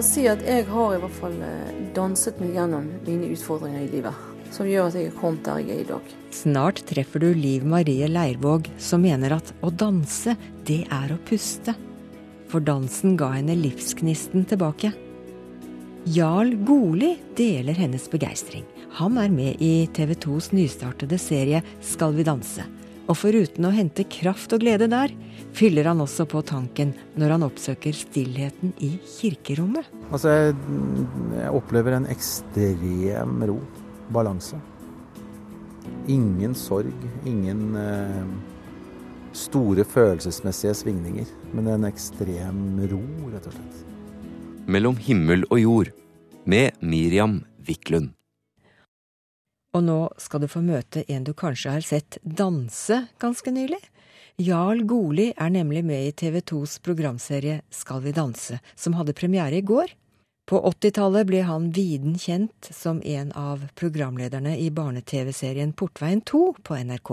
Kan si at jeg har i hvert fall eh, danset meg gjennom mine utfordringer i livet. Som gjør at jeg er kommet der jeg er i dag. Snart treffer du Liv Marie Leirvåg, som mener at å danse, det er å puste. For dansen ga henne livsgnisten tilbake. Jarl Goli deler hennes begeistring. Han er med i TV 2s nystartede serie Skal vi danse. Og foruten å hente kraft og glede der, fyller han også på tanken når han oppsøker stillheten i kirkerommet. Altså, jeg, jeg opplever en ekstrem ro. Balanse. Ingen sorg, ingen eh, store følelsesmessige svingninger. Men en ekstrem ro, rett og slett. Mellom himmel og jord med Miriam Wiklund. Og nå skal du få møte en du kanskje har sett danse ganske nylig. Jarl Goli er nemlig med i TV 2s programserie Skal vi danse, som hadde premiere i går. På 80-tallet ble han viden kjent som en av programlederne i barne-TV-serien Portveien 2 på NRK.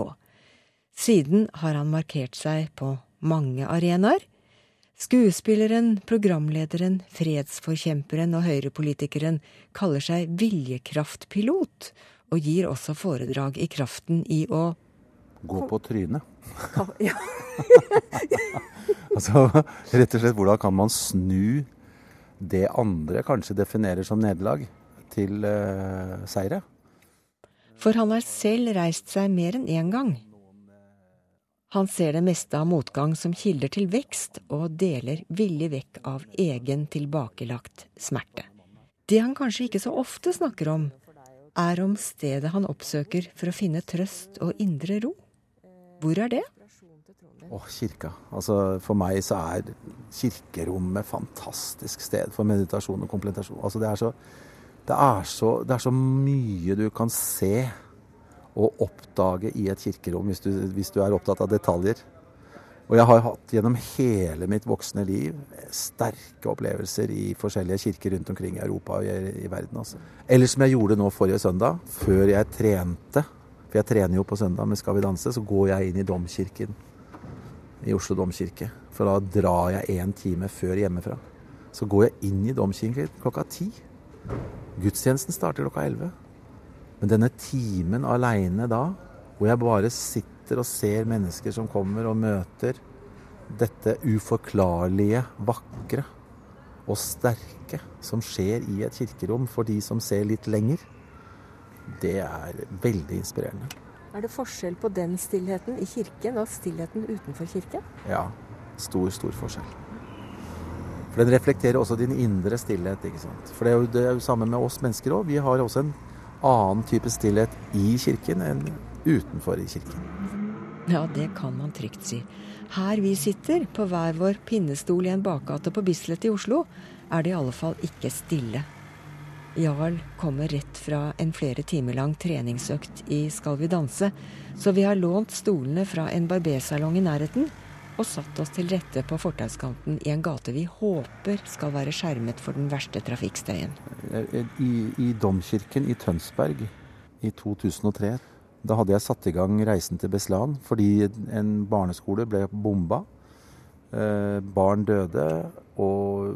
Siden har han markert seg på mange arenaer. Skuespilleren, programlederen, fredsforkjemperen og høyrepolitikeren kaller seg viljekraftpilot, og gir også foredrag i kraften i å Gå på trynet. Ja. altså, rett og slett, hvordan kan man snu det andre kanskje definerer som nederlag, til uh, seire? For han har selv reist seg mer enn én gang. Han ser det meste av motgang som kilder til vekst, og deler villig vekk av egen tilbakelagt smerte. Det han kanskje ikke så ofte snakker om, er om stedet han oppsøker for å finne trøst og indre ro. Hvor er det? Åh, kirka. Altså, for meg så er kirkerommet fantastisk sted for meditasjon og komplementasjon. Altså, det, er så, det, det er så mye du kan se og oppdage i et kirkerom hvis du, hvis du er opptatt av detaljer. Og jeg har hatt gjennom hele mitt voksne liv sterke opplevelser i forskjellige kirker rundt omkring i Europa og i, i verden. Altså. Eller som jeg gjorde nå forrige søndag, før jeg trente. For jeg trener jo på søndag men Skal vi danse. Så går jeg inn i domkirken i Oslo domkirke. For da drar jeg én time før hjemmefra. Så går jeg inn i domkirken klokka ti. Gudstjenesten starter klokka elleve. Men denne timen aleine da, hvor jeg bare sitter og ser mennesker som kommer og møter dette uforklarlige, vakre og sterke som skjer i et kirkerom for de som ser litt lenger, det er veldig inspirerende. Er det forskjell på den stillheten i kirken og stillheten utenfor kirken? Ja. Stor, stor forskjell. For den reflekterer også din indre stillhet. ikke sant? For det er jo det er jo samme med oss mennesker òg. Vi har også en annen type stillhet i kirken enn utenfor i kirken. Ja, det kan man trygt si. Her vi sitter, på hver vår pinnestol i en bakgate på Bislett i Oslo, er det i alle fall ikke stille. Jarl kommer rett fra en flere timer lang treningsøkt i Skal vi danse, så vi har lånt stolene fra en barbersalong i nærheten og satt oss til rette på fortauskanten i en gate vi håper skal være skjermet for den verste trafikkstøyen. I, i Domkirken i Tønsberg i 2003 da hadde jeg satt i gang reisen til Beslan fordi en barneskole ble bomba. Eh, barn døde. Og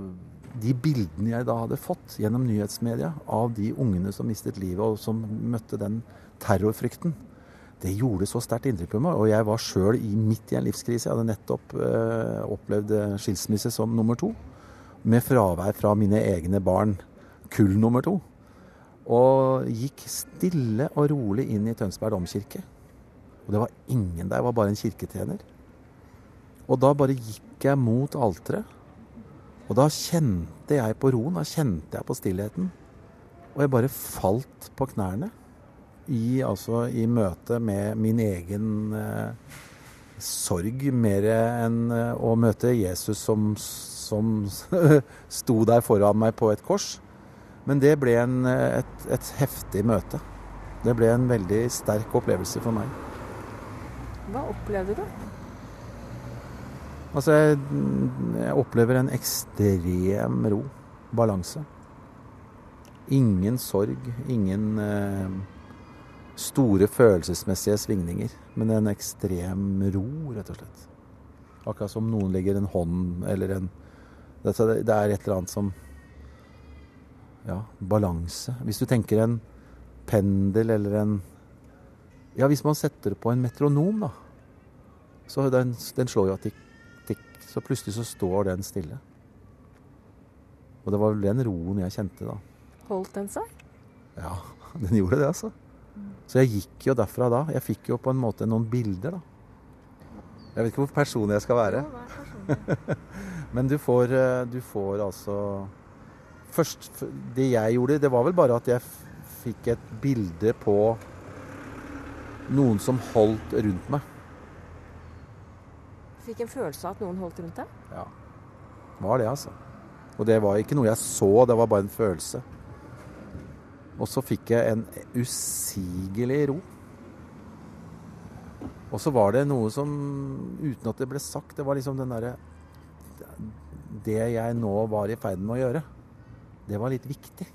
de bildene jeg da hadde fått gjennom nyhetsmedia av de ungene som mistet livet og som møtte den terrorfrykten, det gjorde så sterkt inntrykk på meg. Og jeg var sjøl midt i en livskrise. Jeg hadde nettopp eh, opplevd skilsmisse som nummer to. Med fravær fra mine egne barn, kull nummer to. Og gikk stille og rolig inn i Tønsberg domkirke. Og det var ingen der, det var bare en kirketjener. Og da bare gikk jeg mot alteret. Og da kjente jeg på roen, da kjente jeg på stillheten. Og jeg bare falt på knærne i, altså, i møte med min egen eh, sorg, mer enn eh, å møte Jesus som, som sto der foran meg på et kors. Men det ble en, et, et, heftig møte. Det ble en veldig sterk opplevelse for meg. Hva opplevde du? Altså, jeg, jeg opplever en ekstrem ro. Balanse. Ingen sorg, ingen eh, store følelsesmessige svingninger. Men en ekstrem ro, rett og slett. Akkurat som noen legger en hånd eller en Det er et eller annet som ja, balanse. Hvis du tenker en pendel eller en Ja, hvis man setter på en metronom, da. Så den, den slår jo at tikk. Så plutselig så står den stille. Og det var vel den roen jeg kjente da. Holdt den seg? Ja, den gjorde det, altså. Så jeg gikk jo derfra da. Jeg fikk jo på en måte noen bilder, da. Jeg vet ikke hvor personlig jeg skal være. Men du får, eh, du får altså Først, det jeg gjorde, det var vel bare at jeg fikk et bilde på noen som holdt rundt meg. Fikk en følelse av at noen holdt rundt deg? Ja. Var det, altså. Og det var ikke noe jeg så, det var bare en følelse. Og så fikk jeg en usigelig ro. Og så var det noe som, uten at det ble sagt, det var liksom den derre Det jeg nå var i ferd med å gjøre, det var litt viktig.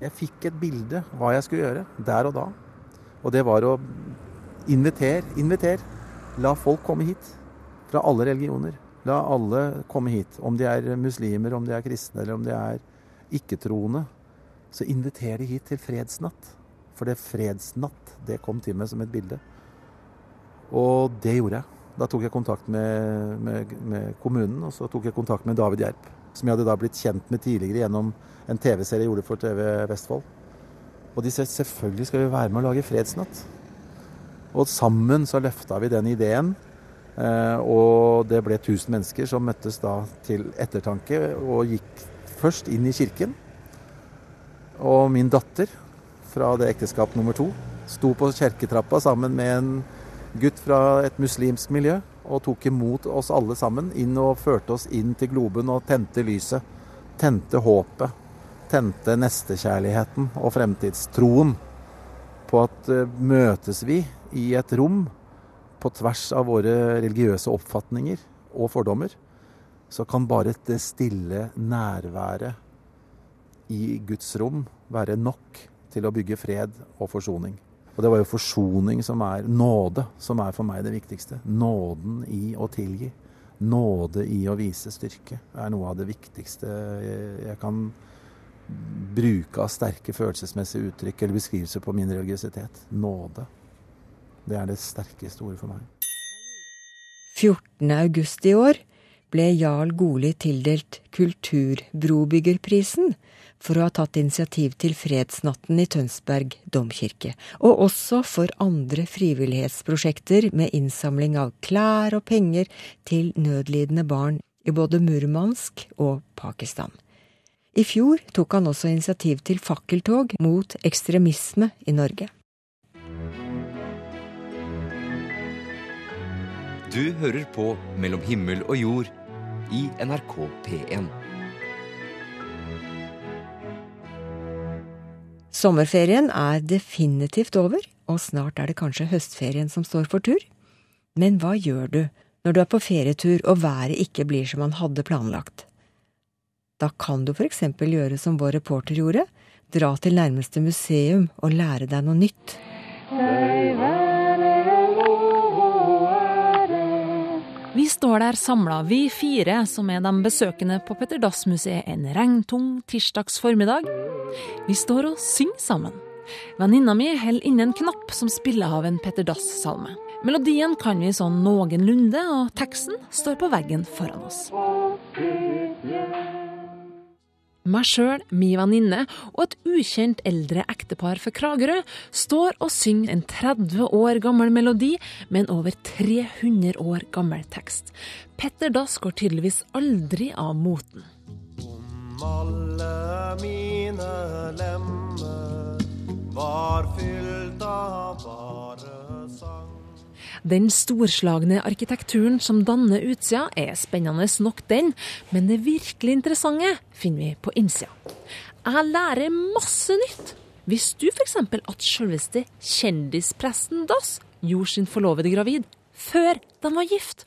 Jeg fikk et bilde hva jeg skulle gjøre, der og da. Og det var å invitere, inviter. La folk komme hit. Fra alle religioner. La alle komme hit. Om de er muslimer, om de er kristne eller om de er ikke-troende. Så inviter de hit til fredsnatt. For det fredsnatt, det kom til meg som et bilde. Og det gjorde jeg. Da tok jeg kontakt med, med, med kommunen, og så tok jeg kontakt med David Gjerp. Som jeg hadde da blitt kjent med tidligere gjennom en TV-serie jeg gjorde for TV Vestfold. Og de sa selvfølgelig skal vi være med å lage fredsnatt. Og sammen så løfta vi den ideen. Eh, og det ble 1000 mennesker som møttes da til ettertanke og gikk først inn i kirken. Og min datter fra det ekteskap nummer to sto på kjerketrappa sammen med en gutt fra et muslimsk miljø og tok imot oss alle sammen inn og førte oss inn til globen og tente lyset. Tente håpet. Tente nestekjærligheten og fremtidstroen på at uh, møtes vi i et rom på tvers av våre religiøse oppfatninger og fordommer, så kan bare det stille nærværet i Guds rom være nok til å bygge fred og forsoning. Og det var jo forsoning som er nåde, som er for meg det viktigste. Nåden i å tilgi. Nåde i å vise styrke er noe av det viktigste jeg kan bruke av sterke følelsesmessige uttrykk eller beskrivelser på min religiøsitet. Nåde. Det er det sterkeste ordet for meg. 14. august i år ble Jarl Goli tildelt Kulturbrobyggerprisen for å ha tatt initiativ til fredsnatten i Tønsberg domkirke, og også for andre frivillighetsprosjekter med innsamling av klær og penger til nødlidende barn i både Murmansk og Pakistan. I fjor tok han også initiativ til fakkeltog mot ekstremisme i Norge. Du hører på Mellom himmel og jord i NRK P1. Sommerferien er definitivt over, og snart er det kanskje høstferien som står for tur. Men hva gjør du når du er på ferietur og været ikke blir som man hadde planlagt? Da kan du for eksempel gjøre som vår reporter gjorde, dra til nærmeste museum og lære deg noe nytt. Vi står der samla, vi fire som er de besøkende på Petter Dass-museet en regntung tirsdags formiddag. Vi står og synger sammen. Venninna mi holder inne en knapp som spiller av en Petter Dass-salme. Melodien kan vi sånn noenlunde, og teksten står på veggen foran oss. Meg sjøl, mi venninne og et ukjent eldre ektepar fra Kragerø står og synger en 30 år gammel melodi med en over 300 år gammel tekst. Petter Dass går tydeligvis aldri av moten. Om alle mine lemmer var fylt av bare sang. Den storslagne arkitekturen som danner utsida, er spennende nok, den, men det virkelig interessante finner vi på innsida. Jeg lærer masse nytt. Visste du f.eks. at selveste kjendispresten Dass gjorde sin forlovede gravid før de var gift?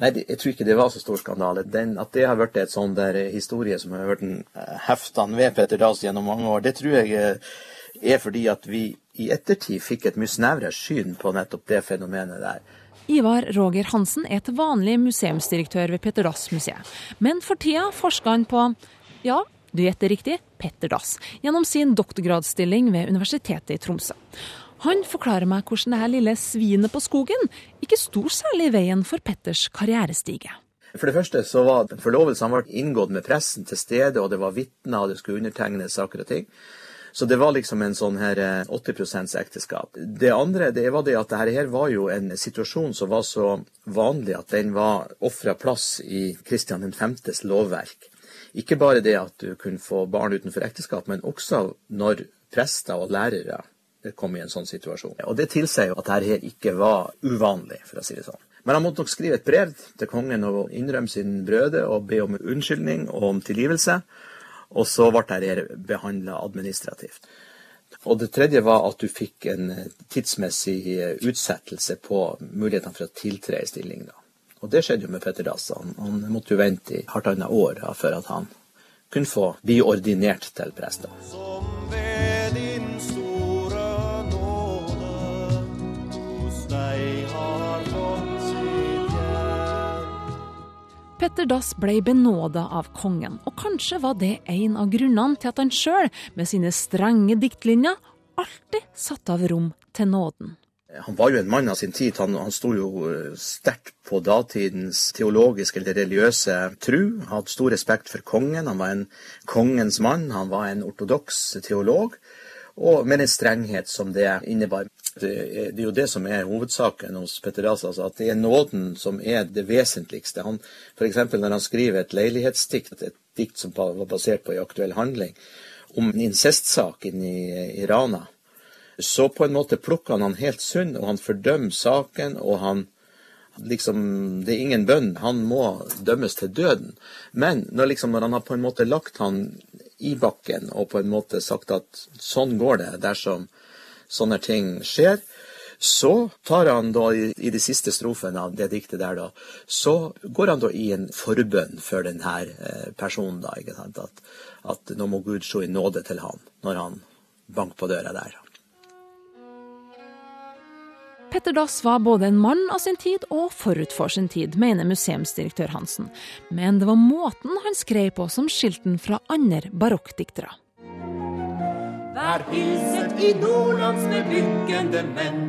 Nei, jeg tror ikke det var så stor skandale. Den, at det har vært et sånn der eh, historie som har vært en, eh, heftene ved Peter Dass gjennom mange år, det tror jeg eh, er fordi at vi i ettertid fikk et mye snevrere syn på nettopp det fenomenet der. Ivar Roger Hansen er til vanlig museumsdirektør ved Petter Dass-museet, men for tida forsker han på ja, Du gjetter riktig Petter Dass, gjennom sin doktorgradsstilling ved Universitetet i Tromsø. Han forklarer meg hvordan det her lille svinet på skogen ikke sto særlig i veien for Petters karrierestige. For det første så var forlovelsen ble inngått med pressen til stede, og det var vitner, og det skulle undertegnes saker og ting. Så det var liksom en sånn her 80 eh, ekteskap. Det andre det var det at dette her var jo en situasjon som var så vanlig at den var ofra plass i Kristian 5.s lovverk. Ikke bare det at du kunne få barn utenfor ekteskap, men også når prester og lærere kom i en sånn situasjon. Og Det tilsier jo at dette ikke var uvanlig, for å si det sånn. Men han måtte nok skrive et brev til kongen og innrømme sin brøde og be om unnskyldning og om tilgivelse. Og så ble dette behandla administrativt. Og det tredje var at du fikk en tidsmessig utsettelse på mulighetene for å tiltre i stilling. da. Og det skjedde jo med Petter Dass. Han, han måtte jo vente i halvannet år da, før at han kunne få bli ordinert til prest. Som Petter Dass ble benåda av kongen, og kanskje var det en av grunnene til at han sjøl, med sine strenge diktlinjer, alltid satte av rom til nåden. Han var jo en mann av sin tid. Han, han sto jo eh, sterkt på datidens teologiske eller religiøse tru. Hadde stor respekt for kongen. Han var en kongens mann. Han var en ortodoks teolog. Og med en strenghet som det innebar. Det er, det er jo det som er hovedsaken hos Petter Dass, altså at det er nåden som er det vesentligste. Han, F.eks. når han skriver et leilighetsdikt, et dikt som var basert på en aktuell handling, om en incestsak inne i, i Rana så på en måte plukker han han helt sunn, og han fordømmer saken, og han liksom Det er ingen bønn, han må dømmes til døden. Men når, liksom, når han har på en måte lagt han i bakken og på en måte sagt at sånn går det dersom sånne ting skjer, så tar han da i, de siste strofene av det diktet der, da, så går han da i en forbønn for denne eh, personen, da, ikke sant, at, at nå må Gud se i nåde til han når han banker på døra der. Petter Dass var både en mann av sin tid og forut for sin tid, mener museumsdirektør Hansen. Men det var måten han skrev på som skilte den fra andre barokkdiktere. Vær hilset i nordlands med byggende menn,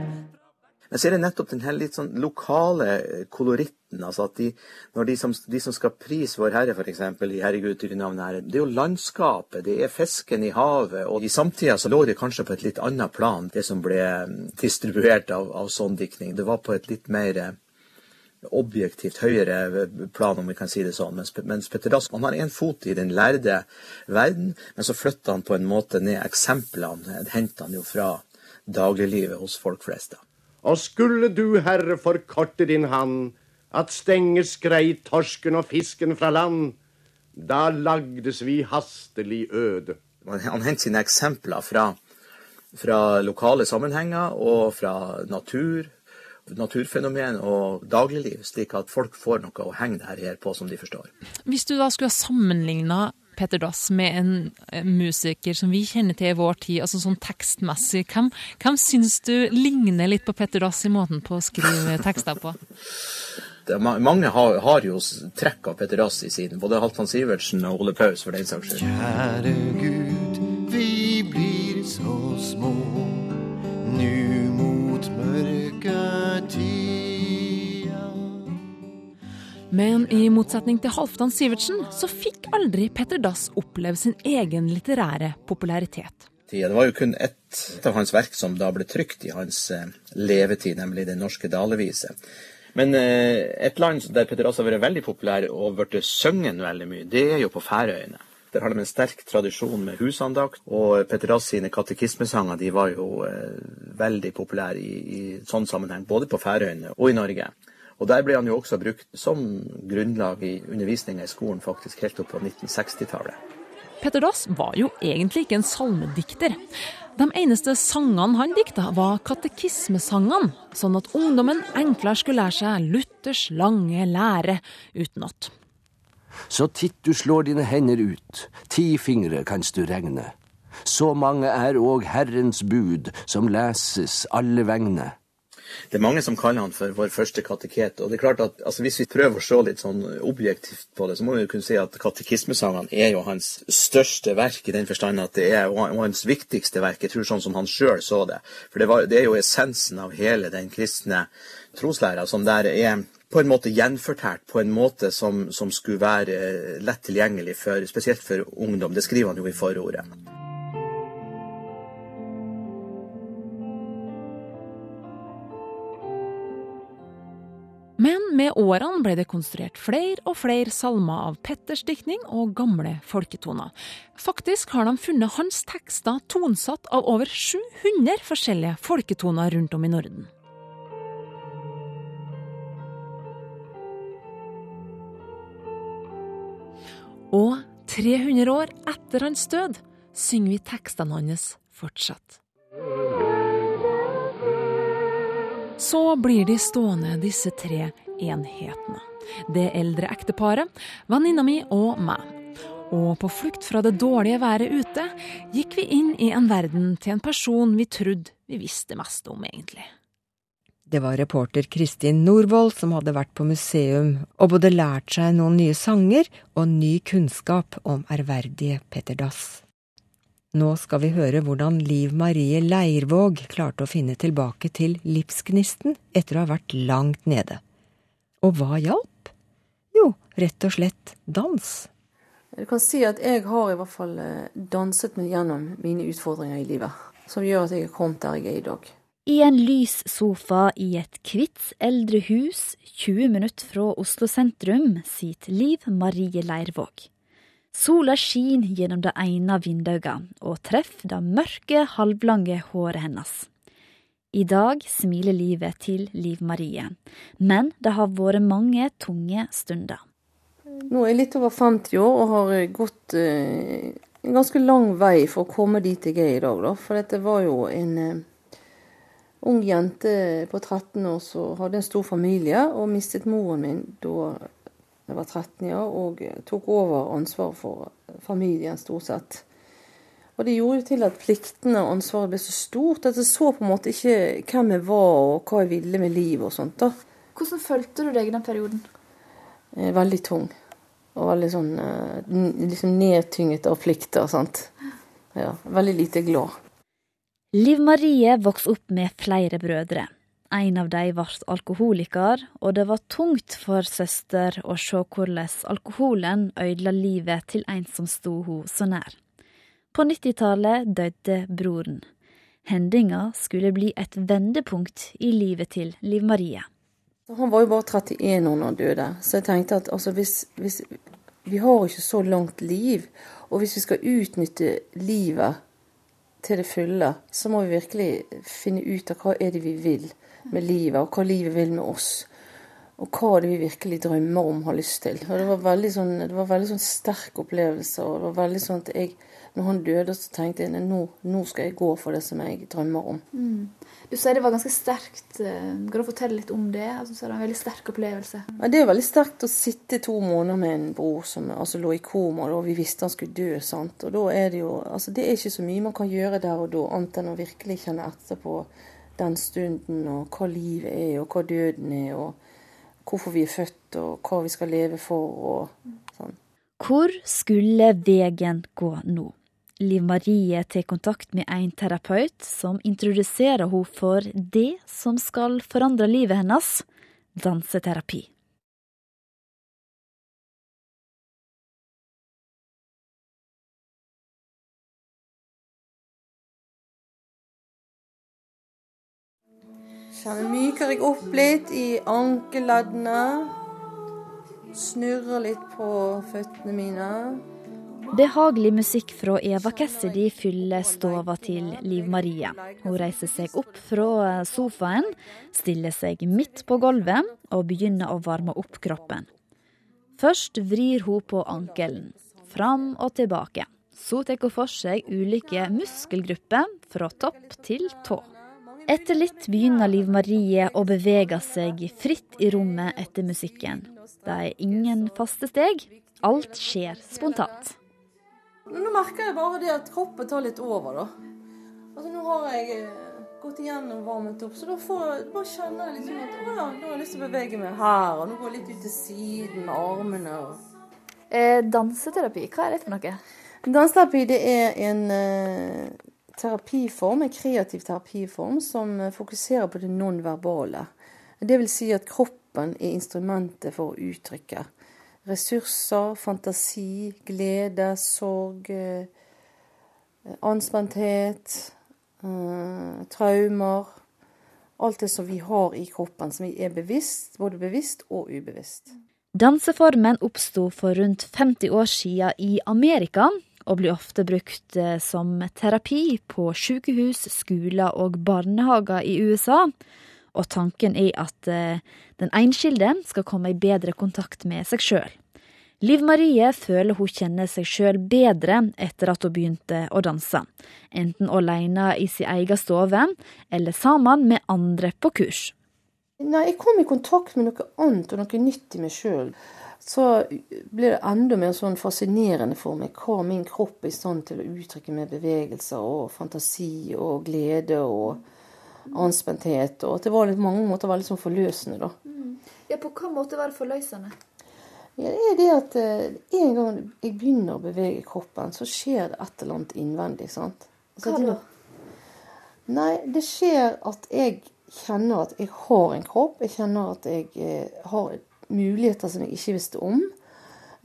men så er det nettopp den her litt sånn lokale koloritten. altså at de, når de som, de som skal prise Vår Herre, f.eks. i 'Herregud til navnet Herre', det er jo landskapet, det er fisken i havet. Og i samtida så lå det kanskje på et litt annet plan, det som ble mm, distribuert av, av sånn diktning. Det var på et litt mer eh, objektivt høyere plan, om vi kan si det sånn. Mens, mens Petter Dass han har én fot i den lærde verden, men så flytter han på en måte ned eksemplene. Henter han jo fra dagliglivet hos folk flest. da. Og skulle du, Herre, forkorte din hand, at stenge skrei torsken og fisken fra land, da lagdes vi hastelig øde. Han henter sine eksempler fra, fra lokale sammenhenger og fra natur, naturfenomen og dagligliv, slik at folk får noe å henge det her på som de forstår. Hvis du da skulle ha sammenligna Petter Dass med en musiker som vi kjenner til i vår tid, altså sånn tekstmessig. Hvem, hvem syns du ligner litt på Petter Dass i måten på å skrive tekster på? Det, mange har, har, jo trekk av Petter Dass i siden, både Halvdan Sivertsen og Ole Paus for den saks skyld. Kjære Gud, vi blir så små, nu Men i motsetning til Halvdan Sivertsen, så fikk aldri Petter Dass oppleve sin egen litterære popularitet. Det var jo kun ett av hans verk som da ble trykt i hans eh, levetid, nemlig Den norske dalevise. Men eh, et land der Petter Dass har vært veldig populær og blitt sunget veldig mye, det er jo på Færøyene. Der har de en sterk tradisjon med husandakt, og Petter Dass sine katekismesanger de var jo eh, veldig populære i, i sånn sammenheng, både på Færøyene og i Norge. Og Der ble han jo også brukt som grunnlag i undervisninga i skolen faktisk helt opp på 1960-tallet. Petter Dass var jo egentlig ikke en salmedikter. De eneste sangene han dikta, var katekismesangene, sånn at ungdommen enklere skulle lære seg Luthers lange lære utenat. Så titt du slår dine hender ut, ti fingre kanst du regne. Så mange er òg Herrens bud, som leses alle vegne. Det er mange som kaller han for vår første kateket. og det er klart at altså, Hvis vi prøver å se litt sånn objektivt på det, så må vi jo kunne si at katekismesangene er jo hans største verk, i den forstand at det er hans viktigste verk. Jeg tror sånn som han sjøl så det. For det, var, det, er jo essensen av hele den kristne troslæra som der er på en måte gjenfortært på en måte som, som skulle være lett tilgjengelig, for, spesielt for ungdom. Det skriver han jo i forordet. Med årene ble det konstruert flere og flere salmer av Petters diktning og gamle folketoner. Faktisk har de funnet hans tekster tonsatt av over 700 forskjellige folketoner rundt om i Norden. Og 300 år etter hans død synger vi tekstene hans fortsatt. Så blir de stående, disse tre enhetene. Det eldre ekteparet, venninna mi og meg. Og på flukt fra det dårlige været ute gikk vi inn i en verden til en person vi trodde vi visste mest om, egentlig. Det var reporter Kristin Norvoll som hadde vært på museum og både lært seg noen nye sanger og ny kunnskap om ærverdige Petter Dass. Nå skal vi høre hvordan Liv Marie Leirvåg klarte å finne tilbake til livsgnisten etter å ha vært langt nede. Og hva hjalp? Jo, rett og slett dans. Du kan si at jeg har i hvert fall eh, danset meg gjennom mine utfordringer i livet, som gjør at jeg er kommet der jeg er i dag. I en lys sofa i et kvitt eldre hus 20 minutter fra Oslo sentrum sitter Liv Marie Leirvåg. Sola skinner gjennom det ene vinduet og treffer det mørke, halvlange håret hennes. I dag smiler livet til Liv Marie, men det har vært mange tunge stunder. Nå er jeg litt over 50 år og har gått uh, en ganske lang vei for å komme dit jeg er i dag. Da. For dette var jo en uh, ung jente på 13 år som hadde en stor familie, og mistet moren min da jeg var 13 år, og tok over ansvaret for familien stort sett. Og det gjorde til at pliktene og ansvaret ble så stort at jeg så på en måte ikke hvem jeg var og hva jeg ville med livet og sånt. da. Hvordan følte du deg i den perioden? Eh, veldig tung. Og veldig sånn eh, liksom nedtynget av plikter. sant? Ja, Veldig lite glad. Liv Marie vokste opp med flere brødre. En av dem ble alkoholiker, og det var tungt for søster å se hvordan alkoholen ødela livet til en som sto henne så nær. På 90-tallet døde broren. Hendinga skulle bli et vendepunkt i livet til Liv Marie. Han var jo bare 31 år da han døde, så jeg tenkte at altså, hvis, hvis Vi har ikke så langt liv, og hvis vi skal utnytte livet til det fulle, så må vi virkelig finne ut av hva er det vi vil med livet, og hva livet vil med oss. Og hva er det vi virkelig drømmer om, har lyst til. Og Det var veldig sånn, det var veldig sånn sterk opplevelse. og det var veldig sånn at jeg, når han døde, så tenkte jeg nå, nå skal jeg gå for det som jeg drømmer om. Mm. Du sier det var ganske sterkt. Kan du fortelle litt om det? Altså, så er det en veldig sterk opplevelse. Ja, det er veldig sterkt å sitte to måneder med en bror som altså, lå i koma, og vi visste han skulle dø. sant? Og da er Det jo, altså det er ikke så mye man kan gjøre der og da, annet enn å virkelig kjenne etter på den stunden, og hva livet er, og hva døden er, og hvorfor vi er født, og hva vi skal leve for, og sånn. Hvor skulle veien gå nå? Liv Marie tar kontakt med en terapeut som introduserer henne for det som skal forandre livet hennes danseterapi. Kjenner myker jeg opp litt i ankelladdene. Snurrer litt på føttene mine. Behagelig musikk fra Eva Cassidy fyller stova til Liv Marie. Hun reiser seg opp fra sofaen, stiller seg midt på gulvet og begynner å varme opp kroppen. Først vrir hun på ankelen, fram og tilbake. Så tar hun for seg ulike muskelgrupper fra topp til tå. Etter litt begynner Liv Marie å bevege seg fritt i rommet etter musikken. Det er ingen faste steg. Alt skjer spontant. Nå merker jeg bare det at kroppen tar litt over, da. Altså, nå har jeg eh, gått igjennom varmet opp. Så da får bare kjenner jeg liksom at å ja, nå har jeg lyst til å bevege meg her, og nå går jeg litt ut til siden med armene. og... Eh, danseterapi, hva er det for noe? Danseterapi det er en eh, terapiform, en kreativ terapiform som eh, fokuserer på det nonverbale. Det vil si at kroppen er instrumentet for å uttrykke ressurser, fantasi, glede, sorg, eh, anspenthet, eh, traumer. Alt det som vi har i kroppen, som vi er bevisst, både bevisst og ubevisst. Danseformen oppsto for rundt 50 år siden i Amerika, og blir ofte brukt eh, som terapi på sykehus, skoler og barnehager i USA. Og tanken er at eh, den enskilde skal komme i bedre kontakt med seg sjøl. Liv Marie føler hun kjenner seg sjøl bedre etter at hun begynte å danse. Enten alene i sin egen stue eller sammen med andre på kurs. Når jeg kom i kontakt med noe annet og noe nytt i meg sjøl. Så blir det enda mer sånn fascinerende for meg hva min kropp er i stand til å uttrykke med bevegelser og fantasi og glede og anspenthet. Og at det var litt mange måter veldig sånn forløsende, da. Mm. Ja, På hva måte var det forløsende? Ja, det er det at uh, en gang jeg begynner å bevege kroppen, så skjer det et eller annet innvendig. sant? Altså, Hva da? Nei, det skjer at jeg kjenner at jeg har en kropp. Jeg kjenner at jeg uh, har muligheter som jeg ikke visste om.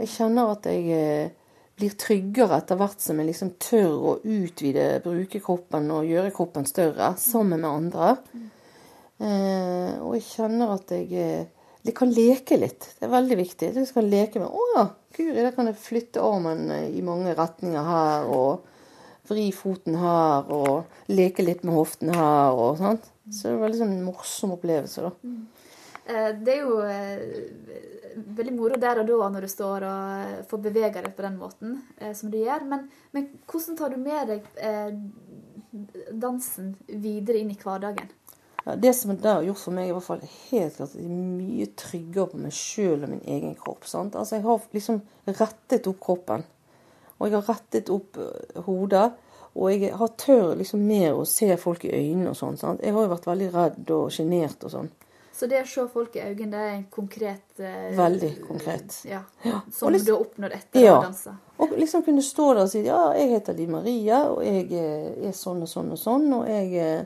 Jeg kjenner at jeg uh, blir tryggere etter hvert som jeg liksom tør å utvide, bruke kroppen og gjøre kroppen større sammen med andre. Eh, og jeg kjenner at jeg jeg kan leke litt. Det er veldig viktig. Jeg skal leke med 'Å ja, guri, da kan jeg flytte armen i mange retninger her', og vri foten her, og leke litt med hoften her, og sånt. Så det er en veldig sånn morsom opplevelse, da. Mm. Det er jo eh, veldig moro der og da når du står og eh, får bevege deg på den måten eh, som du gjør. Men, men hvordan tar du med deg dansen videre inn i hverdagen? Ja, det som det har gjort for meg, er i hvert fall helt klart at jeg er mye tryggere på meg sjøl og min egen kropp. Sant? Altså, Jeg har liksom rettet opp kroppen. Og jeg har rettet opp hodet. Og jeg har tør liksom mer å se folk i øynene og sånn. Jeg har jo vært veldig redd og sjenert og sånn. Så det å se folk i øynene, det er en konkret eh, Veldig konkret. Ja, ja. Som liksom, du har oppnådd etter ja. å danse? Og liksom kunne stå der og si ja, jeg heter Liv Maria, og jeg er sånn og sånn og sånn, og jeg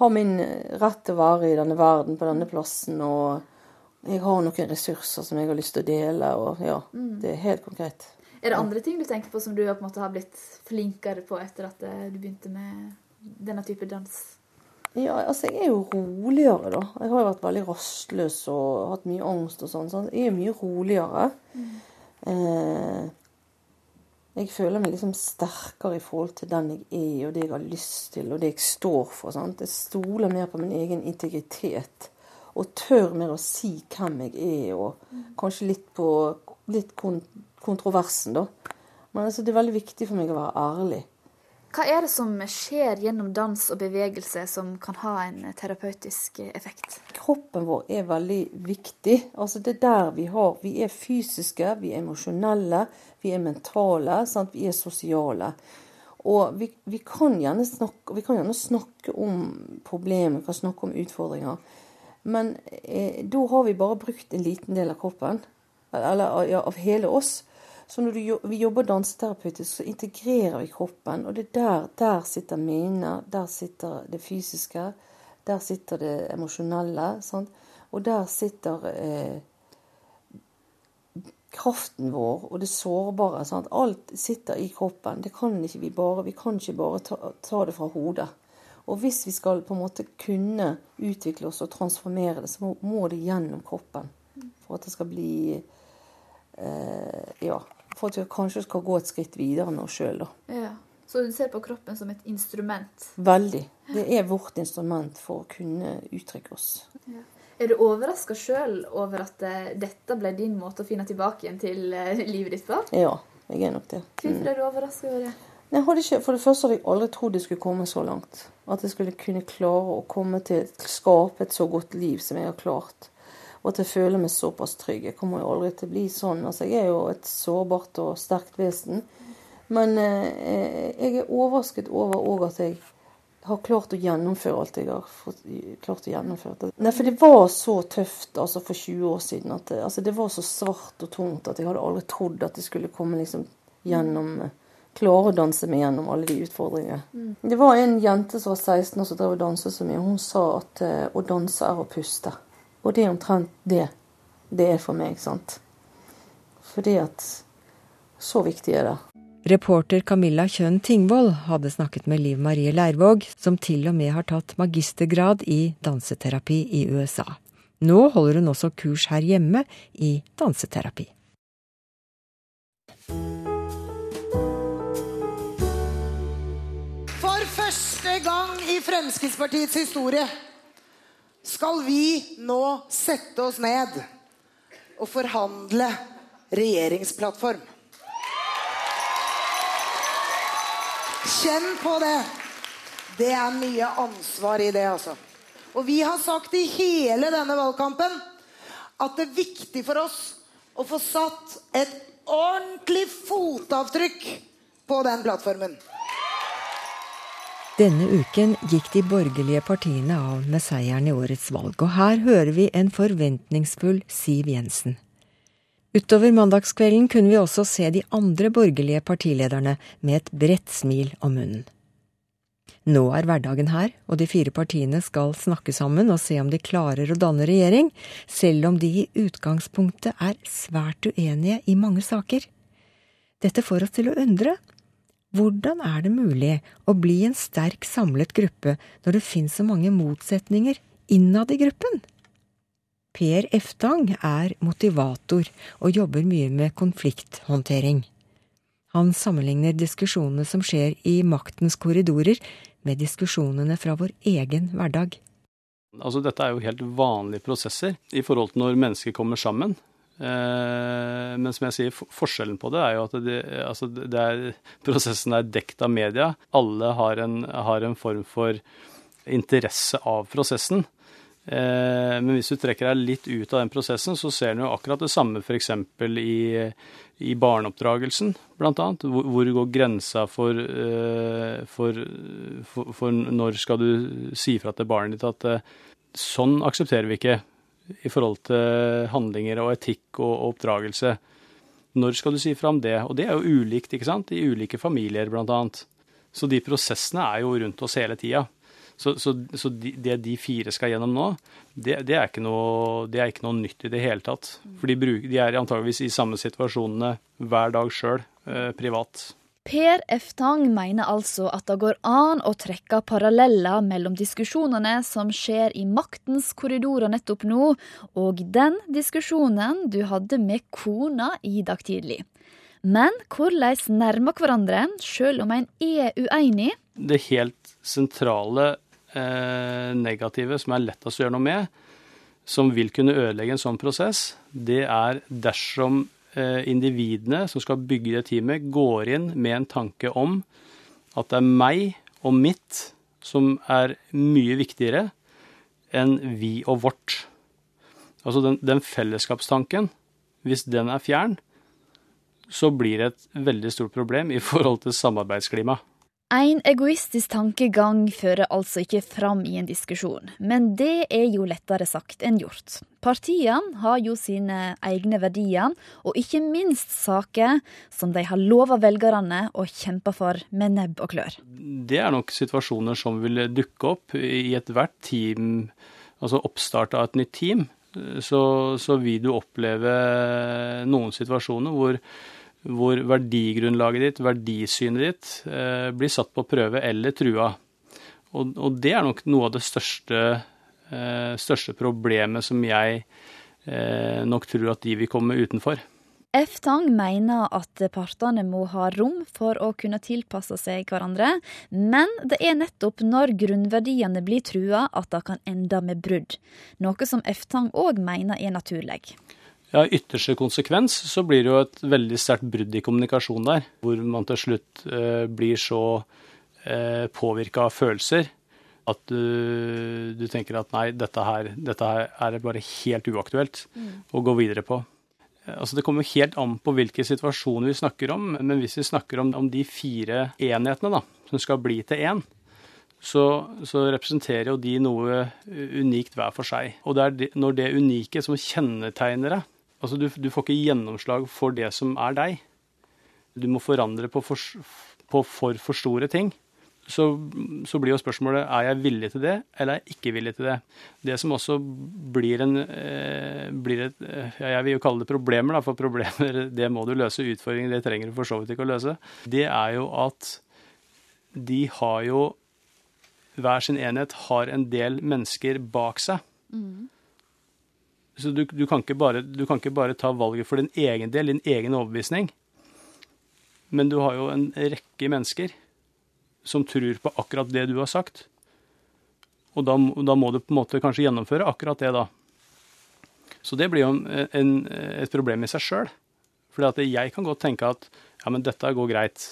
har min rett til å være i denne verden på denne plassen. Og jeg har noen ressurser som jeg har lyst til å dele. Og ja, mm. det er helt konkret. Er det andre ting du tenker på som du på en måte har blitt flinkere på etter at eh, du begynte med denne type dans? Ja, altså jeg er jo roligere, da. Jeg har jo vært veldig rastløs og hatt mye angst og sånn. Så jeg er mye roligere. Mm. Jeg føler meg liksom sterkere i forhold til den jeg er, og det jeg har lyst til, og det jeg står for. Sant? Jeg stoler mer på min egen integritet. Og tør mer å si hvem jeg er, og kanskje litt på litt kontroversen, da. Men altså, det er veldig viktig for meg å være ærlig. Hva er det som skjer gjennom dans og bevegelse som kan ha en terapeutisk effekt? Kroppen vår er veldig viktig. Altså Det er der vi har Vi er fysiske, vi er emosjonelle, vi er mentale, sant? vi er sosiale. Og vi, vi, kan snakke, vi, kan gjerne snakke, om problemer, vi kan snakke om utfordringer. Men eh, da har vi bare brukt en liten del av kroppen. Eller ja, av hele oss. Så når du, vi jobber danseterapeutisk, så integrerer vi kroppen. Og det er der, der sitter minner, der sitter det fysiske, der sitter det emosjonelle. Sant? Og der sitter eh, kraften vår og det sårbare. Sant? Alt sitter i kroppen. Det kan ikke vi bare. Vi kan ikke bare ta, ta, det fra hodet. Og hvis vi skal på en måte kunne utvikle oss og transformere det, så må, må det gjennom kroppen. For at det skal bli eh, ja, for at vi kanskje skal gå et skritt videre nå sjøl, da. Ja. Så du ser på kroppen som et instrument? Veldig. Det er vårt instrument for å kunne uttrykke oss. Ja. Er du overraska sjøl over at uh, dette ble din måte å finne tilbake igjen til uh, livet ditt på? Ja, jeg er nok det. Hvorfor mm. er du overraska over det? Jeg hadde ikke, for det første hadde jeg aldri trodd jeg skulle komme så langt. At jeg skulle kunne klare å komme til skape et så godt liv som jeg har klart og at jeg føler meg såpass trygg. Jeg kommer jo aldri til å bli sånn. Altså, jeg er jo et sårbart og sterkt vesen. Men eh, jeg er overrasket over òg at jeg har klart å gjennomføre alt jeg har fått, klart å gjennomføre. Nei, for det var så tøft altså for 20 år siden. at altså det var så svart og tungt at jeg hadde aldri trodd at jeg skulle komme liksom gjennom Klare å danse meg gjennom alle de utfordringene. Mm. Det var en jente som var 16 år som drev og danset så mye. Hun sa at eh, å danse er å puste. Og det er omtrent det det er for meg. sant? Fordi at så viktig er det. Reporter Camilla Kjønn Tingvoll hadde snakket med Liv Marie Leirvåg, som til og med har tatt magistergrad i danseterapi i USA. Nå holder hun også kurs her hjemme i danseterapi. For første gang i Fremskrittspartiets historie skal vi nå sette oss ned og forhandle regjeringsplattform. Kjenn på det. Det er mye ansvar i det, altså. Og vi har sagt i hele denne valgkampen at det er viktig for oss å få satt et ordentlig fotavtrykk på den plattformen. Denne uken gikk de borgerlige partiene av med seieren i årets valg, og her hører vi en forventningsfull Siv Jensen. Utover mandagskvelden kunne vi også se de andre borgerlige partilederne med et bredt smil om munnen. Nå er hverdagen her, og de fire partiene skal snakke sammen og se om de klarer å danne regjering, selv om de i utgangspunktet er svært uenige i mange saker. Dette får oss til å undre. Hvordan er det mulig å bli en sterk, samlet gruppe når det finnes så mange motsetninger innad i gruppen? Per Eftang er motivator og jobber mye med konflikthåndtering. Han sammenligner diskusjonene som skjer i maktens korridorer, med diskusjonene fra vår egen hverdag. Altså, dette er jo helt vanlige prosesser i forhold til når mennesker kommer sammen. Eh, men som jeg sier, forskjellen på det er jo at det, altså det er, prosessen er dekt av media. Alle har en, har en form for interesse av prosessen. Eh, men hvis du trekker deg litt ut av den prosessen, så ser du jo akkurat det samme f.eks. I, i barneoppdragelsen, bl.a. Hvor, hvor går grensa for, eh, for, for, for, når skal du si fra til barnet ditt at sånn aksepterer vi ikke i forhold til handlinger og etikk og, oppdragelse. Når skal du si fra om det? Og det er jo ulikt, ikke sant, i ulike familier, bl.a. Så de prosessene er jo rundt oss hele tida. Så, så, så det de fire skal gjennom nå, det, det, er noe, det, er ikke noe, nytt i det hele tatt. For de, bruk, de er antageligvis i samme situasjonene hver dag sjøl, eh, privat. Per Eftang mener altså at det går an å trekke paralleller mellom diskusjonene som skjer i maktens korridorer nettopp nå, og den diskusjonen du hadde med kona i dag tidlig. Men hvordan nærmer hverandre, sjøl om en er uenig? Det helt sentrale eh, negative som er lettest å gjøre noe med, som vil kunne ødelegge en sånn prosess, det er dersom individene som skal bygge det teamet, går inn med en tanke om at det er meg og mitt som er mye viktigere enn vi og vårt. Altså den, den fellesskapstanken, hvis den er fjern, så blir det et veldig stort problem i forhold til samarbeidsklimaet. En egoistisk tankegang fører altså ikke fram i en diskusjon, men det er jo lettere sagt enn gjort. Partiene har jo sine egne verdier, og ikke minst saker som de har lova velgerne å kjempe for med nebb og klør. Det er nok situasjoner som vil dukke opp i ethvert team, altså oppstart av et nytt team. Så, så vil du oppleve noen situasjoner hvor hvor verdigrunnlaget ditt, verdisynet ditt, eh, blir satt på prøve eller trua. Og, og det er nok noe av det største, største problemet som jeg eh, nok tror at de vil komme utenfor. F. Tang mener at partene må ha rom for å kunne tilpasse seg hverandre, men det er nettopp når grunnverdiene blir trua at det kan ende med brudd, noe som F. Tang òg mener er naturlig ja, ytterste konsekvens så blir det jo et veldig sterkt brudd i kommunikasjon der. Hvor man til slutt eh, blir så eh, påvirka av følelser at du, du, tenker at nei, dette her, dette her er bare helt uaktuelt mm. å gå videre på. Altså Det kommer helt an på hvilke situasjoner vi snakker om, men hvis vi snakker om, om de fire enhetene da, som skal bli til én, så, så, representerer jo de noe unikt hver for seg. Og det er de, når det unike som kjennetegner deg Altså, du, du, får ikke gjennomslag for det som er deg. Du må forandre på for, på for, for store ting. Så, så, blir jo spørsmålet er jeg villig til det, eller er jeg ikke villig til det. Det som også blir en eh, blir et, eh, Jeg vil jo kalle det problemer, da, for problemer det må du løse. Utfordringer det trenger du for så vidt ikke å løse. Det er jo at de har jo hver sin enhet har en del mennesker bak seg. Mm. Så du, du, kan bare, du, kan ikke bare, ta valget for din egen del, din egen overbevisning. Men du har jo en rekke mennesker som tror på akkurat det du har sagt. Og da, da må du på en måte kanskje gjennomføre akkurat det, da. Så det blir jo en, en, et problem i seg sjøl. For jeg kan godt tenke at ja, men dette går greit.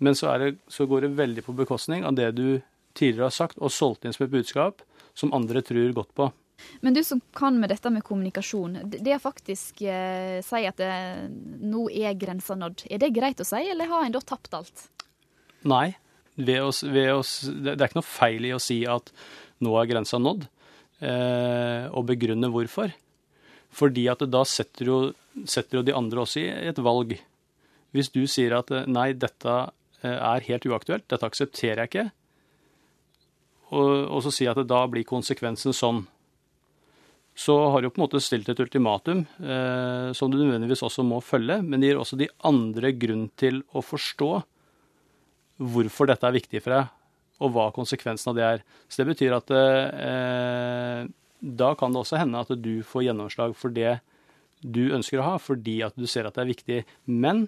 Men så, det, så går det veldig på bekostning av det du tidligere har sagt og solgt inn som et budskap som andre tror godt på. Men du som kan med dette med kommunikasjon, det å faktisk eh, si at det, nå er grensa nådd, er det greit å si, eller har en da tapt alt? Nei, oss, oss, det er ikke noe feil i å si at nå er grensa nådd, eh, og begrunne hvorfor. Fordi at da setter jo, setter jo de andre også i et valg. Hvis du sier at eh, nei, dette eh, er helt uaktuelt, dette aksepterer jeg ikke, og, og så sier jeg at da blir konsekvensen sånn, så har du på en måte stilt et ultimatum eh, som du nødvendigvis også må følge, men det gir også de andre grunn til å forstå hvorfor dette er viktig for deg, og hva konsekvensen av det er. Så det betyr at eh, da kan det også hende at du får gjennomslag for det du ønsker å ha, fordi at du ser at det er viktig. Men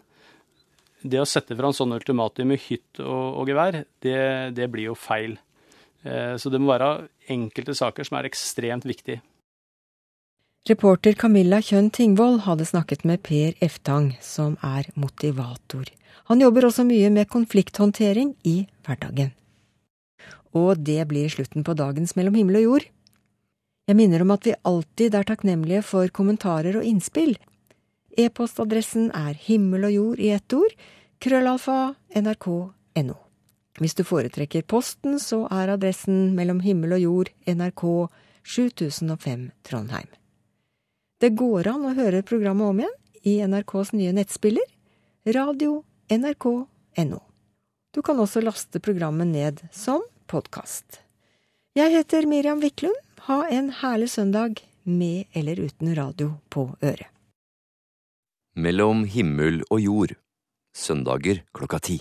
det å sette fram sånne ultimatum i hytt og, og gevær, det, det, blir jo feil. Eh, så det må være enkelte saker som er ekstremt viktige. Reporter Camilla Kjønn Tingvoll hadde snakket med Per Eftang, som er motivator. Han jobber også mye med konflikthåndtering i hverdagen. Og det blir slutten på dagens Mellom himmel og jord. Jeg minner om at vi alltid er takknemlige for kommentarer og innspill. E-postadressen er himmel og jord i ett ord, krøllalfa nrk.no. Hvis du foretrekker posten, så er adressen Mellom himmel og jord, NRK 7005 Trondheim. Det går an å høre programmet om igjen i NRKs nye nettspiller, radio nrk.no. Du kan også laste programmet ned som podkast. Jeg heter Miriam Wiklund. Ha en herlig søndag med eller uten radio på øret. Mellom himmel og jord. Søndager klokka ti.